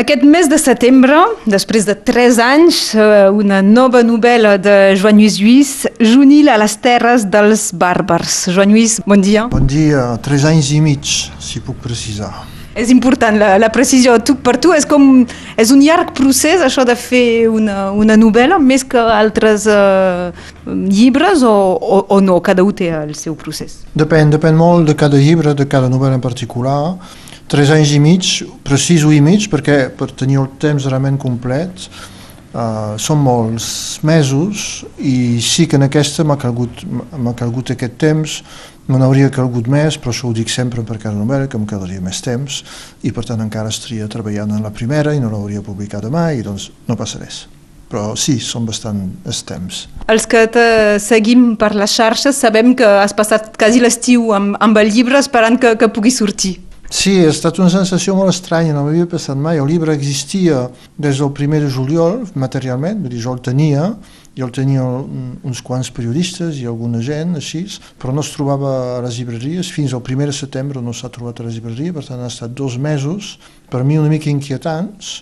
Aquest mes de setembre, després de tres anys, eh, una nova novel·la de Joan Lluís Lluís, Junil a les terres dels bàrbars. Joan Lluís, bon dia. Bon dia, tres anys i mig, si puc precisar. És important la, la precisió. Tu, per tu és com és un llarg procés això de fer una, una novel·la més que altres eh, llibres o, o, o no? Cada un té el seu procés. Depèn, depèn molt de cada llibre, de cada novel·la en particular tres anys i mig, precis i mig, perquè per tenir el temps realment complet uh, són molts mesos i sí que en aquesta m'ha calgut, calgut aquest temps, me n'hauria calgut més, però això ho dic sempre per cada novel·la, que em quedaria més temps i per tant encara estaria treballant en la primera i no l'hauria publicat mai i doncs no passa res però sí, són bastant els temps. Els que te seguim per les xarxes sabem que has passat quasi l'estiu amb, amb el llibre esperant que, que pugui sortir. Sí, ha estat una sensació molt estranya, no m'havia passat mai. El llibre existia des del primer de juliol, materialment, vull dir, jo el tenia, jo el tenia uns quants periodistes i alguna gent, així, però no es trobava a les llibreries, fins al primer de setembre no s'ha trobat a les llibreries, per tant ha estat dos mesos, per mi una mica inquietants,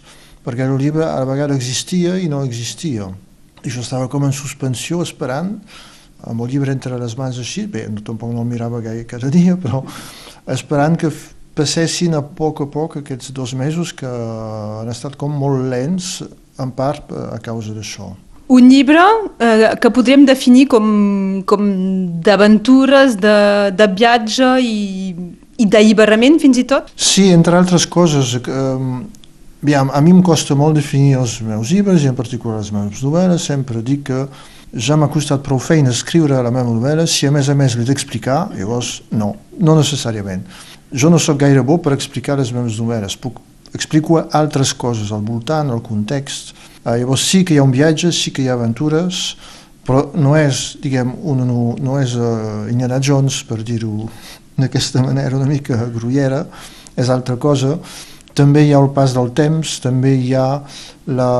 perquè el llibre a la vegada existia i no existia. I jo estava com en suspensió esperant, amb el llibre entre les mans així, bé, no, tampoc no el mirava gaire cada dia, però esperant que passessin a poc a poc aquests dos mesos que han estat com molt lents, en part eh, a causa d'això. Un llibre eh, que podríem definir com, com d'aventures, de, de viatge i, i d'alliberament fins i tot? Sí, entre altres coses. Eh, aviam, a mi em costa molt definir els meus llibres i en particular les meves novel·les. Sempre dic que ja m'ha costat prou feina escriure la meva novel·la, si a més a més l'he d'explicar, llavors no, no necessàriament jo no sóc gaire bo per explicar les meves novel·les, puc explico altres coses al voltant, al context. Eh, llavors sí que hi ha un viatge, sí que hi ha aventures, però no és, diguem, un, no, no és uh, Indiana Jones, per dir-ho d'aquesta manera una mica grullera, és altra cosa. També hi ha el pas del temps, també hi ha la,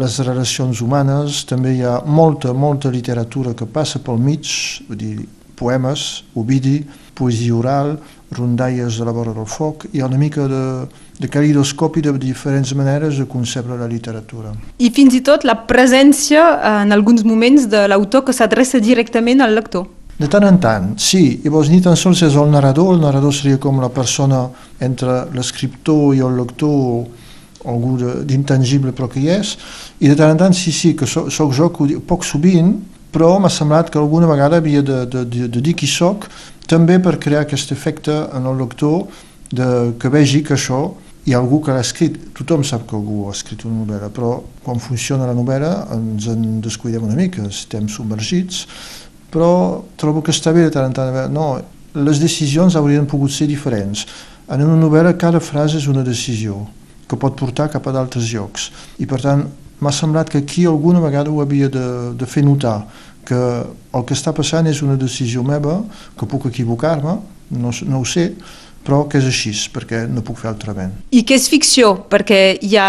les relacions humanes, també hi ha molta, molta literatura que passa pel mig, vull dir, poemes, Ovidi, poesia oral, rondalles a la vora del foc, hi ha una mica de, de calidoscopi de diferents maneres de concebre la literatura. I fins i tot la presència en alguns moments de l'autor que s'adreça directament al lector. De tant en tant, sí. Llavors ni tan sols és el narrador, el narrador seria com la persona entre l'escriptor i el lector, algú d'intangible però que hi és, i de tant en tant sí, sí, que soc, soc jo, que poc sovint, però m'ha semblat que alguna vegada havia de, de, de, de dir qui sóc també per crear aquest efecte en el lector de, que vegi que això hi ha algú que l'ha escrit. Tothom sap que algú ha escrit una novel·la, però quan funciona la novel·la ens en descuidem una mica, estem submergits, però trobo que està bé de tant en tant. No, les decisions haurien pogut ser diferents. En una novel·la cada frase és una decisió que pot portar cap a d'altres llocs. I per tant, m'ha semblat que aquí alguna vegada ho havia de, de fer notar, que el que està passant és una decisió meva, que puc equivocar-me, no, no ho sé, però que és així, perquè no puc fer altrament. I què és ficció? Perquè hi ha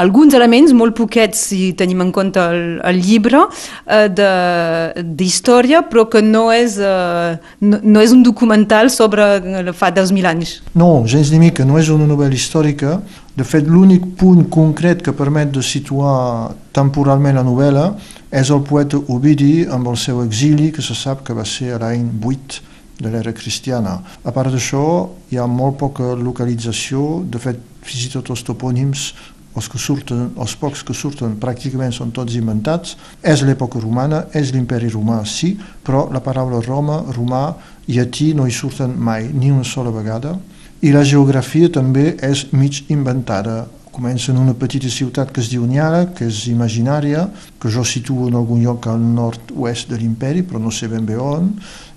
alguns elements, molt poquets si tenim en compte el, el llibre, eh, d'història, però que no és, eh, no, no és un documental sobre fa 2.000 anys. No, gens ni mica, no és una novel·la històrica. De fet, l'únic punt concret que permet de situar temporalment la novel·la és el poeta Ovidi amb el seu exili, que se sap que va ser a l'any 8 de l'era cristiana. A part d'això, hi ha molt poca localització, de fet, fins i tot els topònims els que surten, els pocs que surten pràcticament són tots inventats. És l'època romana, és l'imperi romà, sí, però la paraula Roma, romà, llatí no hi surten mai, ni una sola vegada. I la geografia també és mig inventada. Comença en una petita ciutat que es diu Niara, que és imaginària, que jo situo en algun lloc al nord-oest de l'imperi, però no sé ben bé on,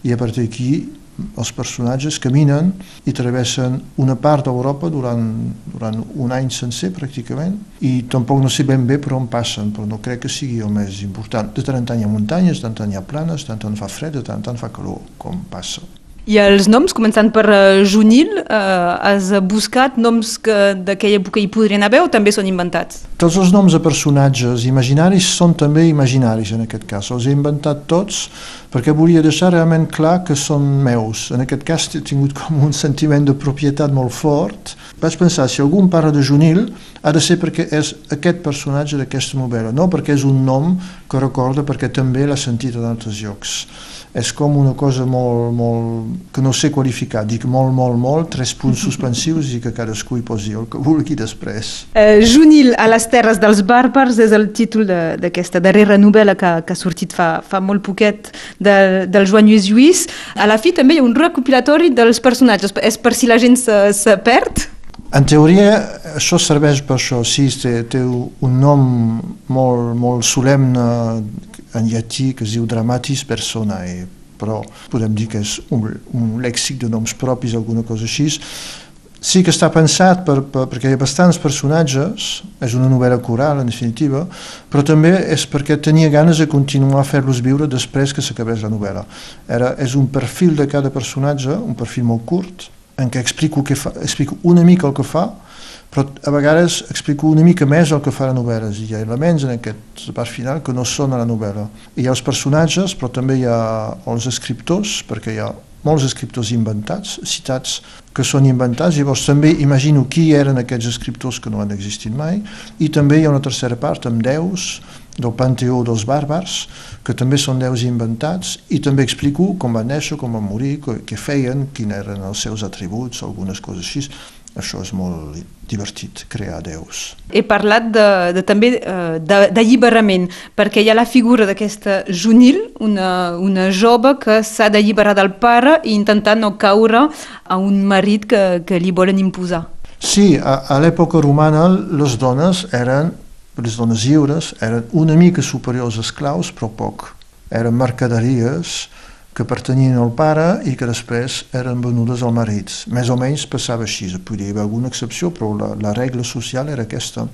i a partir d'aquí els personatges caminen i travessen una part d'Europa durant, durant un any sencer pràcticament i tampoc no sé ben bé per on passen però no crec que sigui el més important. De tant en tant hi ha muntanyes, de tant en tant hi ha planes de tant en tant fa fred, de tant en tant fa calor com passa i els noms, començant per uh, Junil, uh, has buscat noms que d'aquella època hi podrien haver o també són inventats? Tots els noms de personatges imaginaris són també imaginaris en aquest cas. Els he inventat tots perquè volia deixar realment clar que són meus. En aquest cas he tingut com un sentiment de propietat molt fort. Vaig pensar, si algú parla de Junil, ha de ser perquè és aquest personatge d'aquesta novel·la, no perquè és un nom que recorda perquè també l'ha sentit en altres llocs és com una cosa molt, molt, que no sé qualificar, dic molt, molt, molt, tres punts suspensius i que cadascú hi posi el que vulgui després. Eh, Junil a les terres dels bàrbars és el títol d'aquesta darrera novel·la que, que ha sortit fa, fa molt poquet de, del Joan Lluís Lluís. A la fi també hi ha un recopilatori dels personatges, és per si la gent se, se perd? En teoria, això serveix per això, sí, té, té un nom molt, molt solemne en llatí que es diu Dramatis Personae, però podem dir que és un, un lèxic de noms propis, alguna cosa així. Sí que està pensat per, per, perquè hi ha bastants personatges, és una novel·la coral en definitiva, però també és perquè tenia ganes de continuar a fer-los viure després que s'acabés la novel·la. Era, és un perfil de cada personatge, un perfil molt curt, en què explico, que fa, explico una mica el que fa, però a vegades explico una mica més el que fa la novel·la. I hi ha elements en aquest part final que no són a la novel·la. Hi ha els personatges, però també hi ha els escriptors, perquè hi ha molts escriptors inventats, citats que són inventats, llavors també imagino qui eren aquests escriptors que no han existit mai, i també hi ha una tercera part amb déus, del panteó dels bàrbars, que també són déus inventats, i també explico com van néixer, com van morir, què feien, quins eren els seus atributs, algunes coses així. Això és molt divertit, crear déus. He parlat de, de, també eh, d'alliberament, perquè hi ha la figura d'aquesta Junil, una, una jove que s'ha d'alliberar del pare i intentar no caure a un marit que, que li volen imposar. Sí, a, a l'època romana les dones eren les dones lliures eren una mica superiors als esclaus, però poc. Eren mercaderies que pertanyien al pare i que després eren venudes al marit. Més o menys passava així, podria haver alguna excepció, però la, la regla social era aquesta.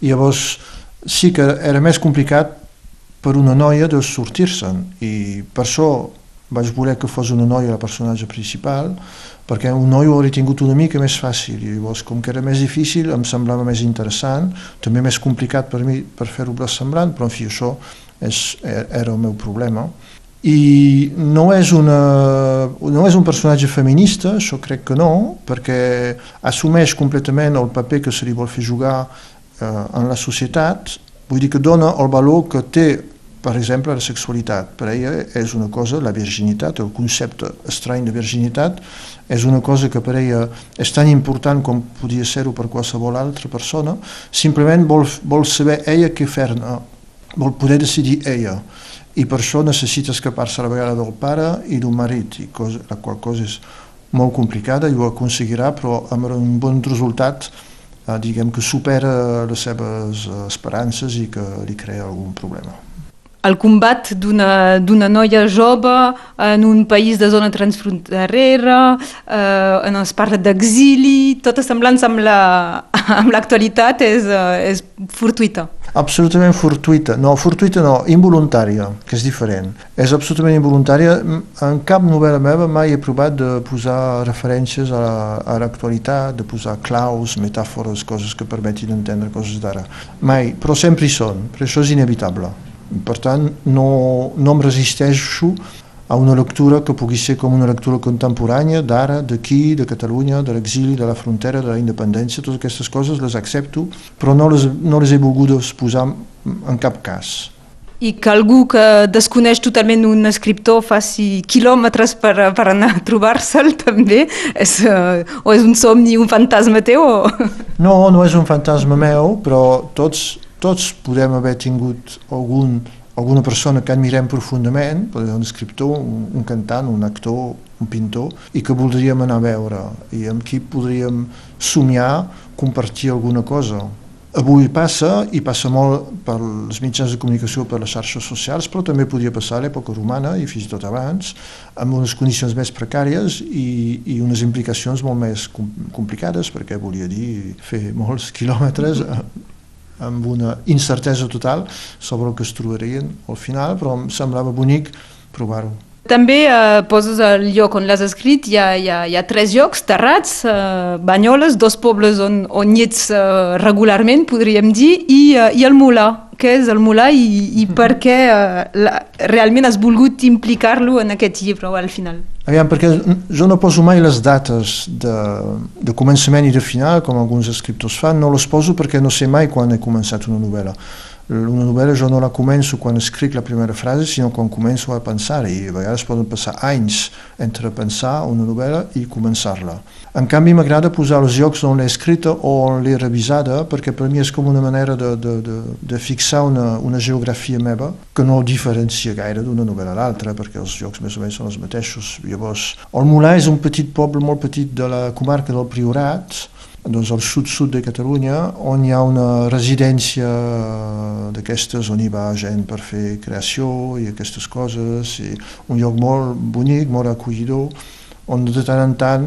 I llavors sí que era més complicat per una noia de sortir-se'n i per això vaig voler que fos una noia la personatge principal perquè un noi ho hauria tingut una mica més fàcil i llavors com que era més difícil em semblava més interessant, també més complicat per mi per fer-ho semblant, però en fi això és, era el meu problema i no és, una, no és un personatge feminista, això crec que no, perquè assumeix completament el paper que se li vol fer jugar eh, en la societat, vull dir que dona el valor que té per exemple, la sexualitat. Per ella és una cosa, la virginitat, el concepte estrany de virginitat, és una cosa que per ella és tan important com podia ser-ho per qualsevol altra persona, simplement vol, vol saber ella què fer-ne, vol poder decidir ella, i per això necessita escapar-se a la vegada del pare i d'un marit, i cosa, la qual cosa és molt complicada i ho aconseguirà, però amb un bon resultat eh, diguem que supera les seves esperances i que li crea algun problema el combat d'una noia jove en un país de zona transfronterera, eh, en es parla d'exili, tota semblança amb l'actualitat la, amb és, eh, és fortuita. Absolutament fortuita, no, fortuita no, involuntària, que és diferent. És absolutament involuntària. En cap novel·la meva mai he provat de posar referències a l'actualitat, de posar claus, metàfores, coses que permetin entendre coses d'ara. Mai, però sempre hi són, però això és inevitable. Per tant, no, no em resisteixo a una lectura que pugui ser com una lectura contemporània d'ara, d'aquí, de Catalunya, de l'exili, de la frontera, de la independència, totes aquestes coses les accepto, però no les, no les he volgut posar en cap cas. I que algú que desconeix totalment un escriptor faci quilòmetres per, per anar a trobar-se'l també? És, uh, o és un somni, un fantasma teu? O... No, no és un fantasma meu, però tots tots podem haver tingut algun, alguna persona que admirem profundament, un escriptor, un, un cantant, un actor, un pintor, i que voldríem anar a veure, i amb qui podríem somiar, compartir alguna cosa. Avui passa, i passa molt per els mitjans de comunicació, per les xarxes socials, però també podia passar a l'època romana i fins i tot abans, amb unes condicions més precàries i, i unes implicacions molt més complicades, perquè volia dir fer molts quilòmetres amb una incertesa total sobre el que es trobarien al final, però em semblava bonic provar-ho. També eh, poses el lloc on l'has escrit, hi ha, hi, ha, hi ha tres llocs, Terrats, eh, Banyoles, dos pobles on, on hi ets eh, regularment, podríem dir, i, eh, i el Mulà. Què és el Mulà i, i per què eh, la, realment has volgut implicar-lo en aquest llibre al final? Aviam, perquè jo no poso mai les dates de, de començament i de final, com alguns escriptors fan, no les poso perquè no sé mai quan he començat una novel·la una novel·la jo no la començo quan escric la primera frase, sinó quan començo a pensar i a vegades poden passar anys entre pensar una novel·la i començar-la. En canvi, m'agrada posar els llocs on l'he escrita o on l'he revisada, perquè per mi és com una manera de, de, de, de fixar una, una geografia meva que no diferencia gaire d'una novel·la a l'altra, perquè els llocs més o menys són els mateixos. Llavors, el Molà és un petit poble molt petit de la comarca del Priorat, doncs al sud-sud de Catalunya, on hi ha una residència d'aquestes on hi va gent per fer creació i aquestes coses, i un lloc molt bonic, molt acollidor, on de tant en tant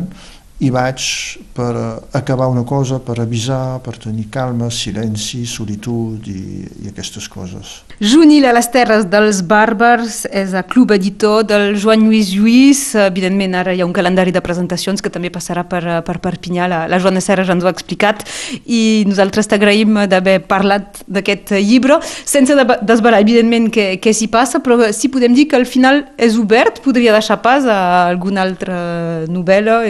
hi vaig per acabar una cosa, per avisar, per tenir calma, silenci, solitud i, i aquestes coses. Junil a les Terres dels Bàrbars és el club editor del Joan Lluís Lluís. Evidentment, ara hi ha un calendari de presentacions que també passarà per, per Perpinyà. La, la Joana Serra ja ens ho ha explicat i nosaltres t'agraïm d'haver parlat d'aquest llibre, sense desvelar, evidentment, què, què s'hi passa, però si podem dir que al final és obert, podria deixar pas a alguna altra novel·la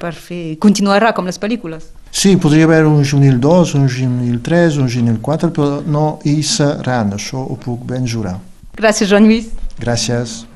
per fer... continuarà com les pel·lícules. Sí, podria haver un juvenil 2, un juvenil 3, un juvenil 4, però no hi seran, això ho puc ben jurar. Gràcies, Joan Lluís. Gràcies.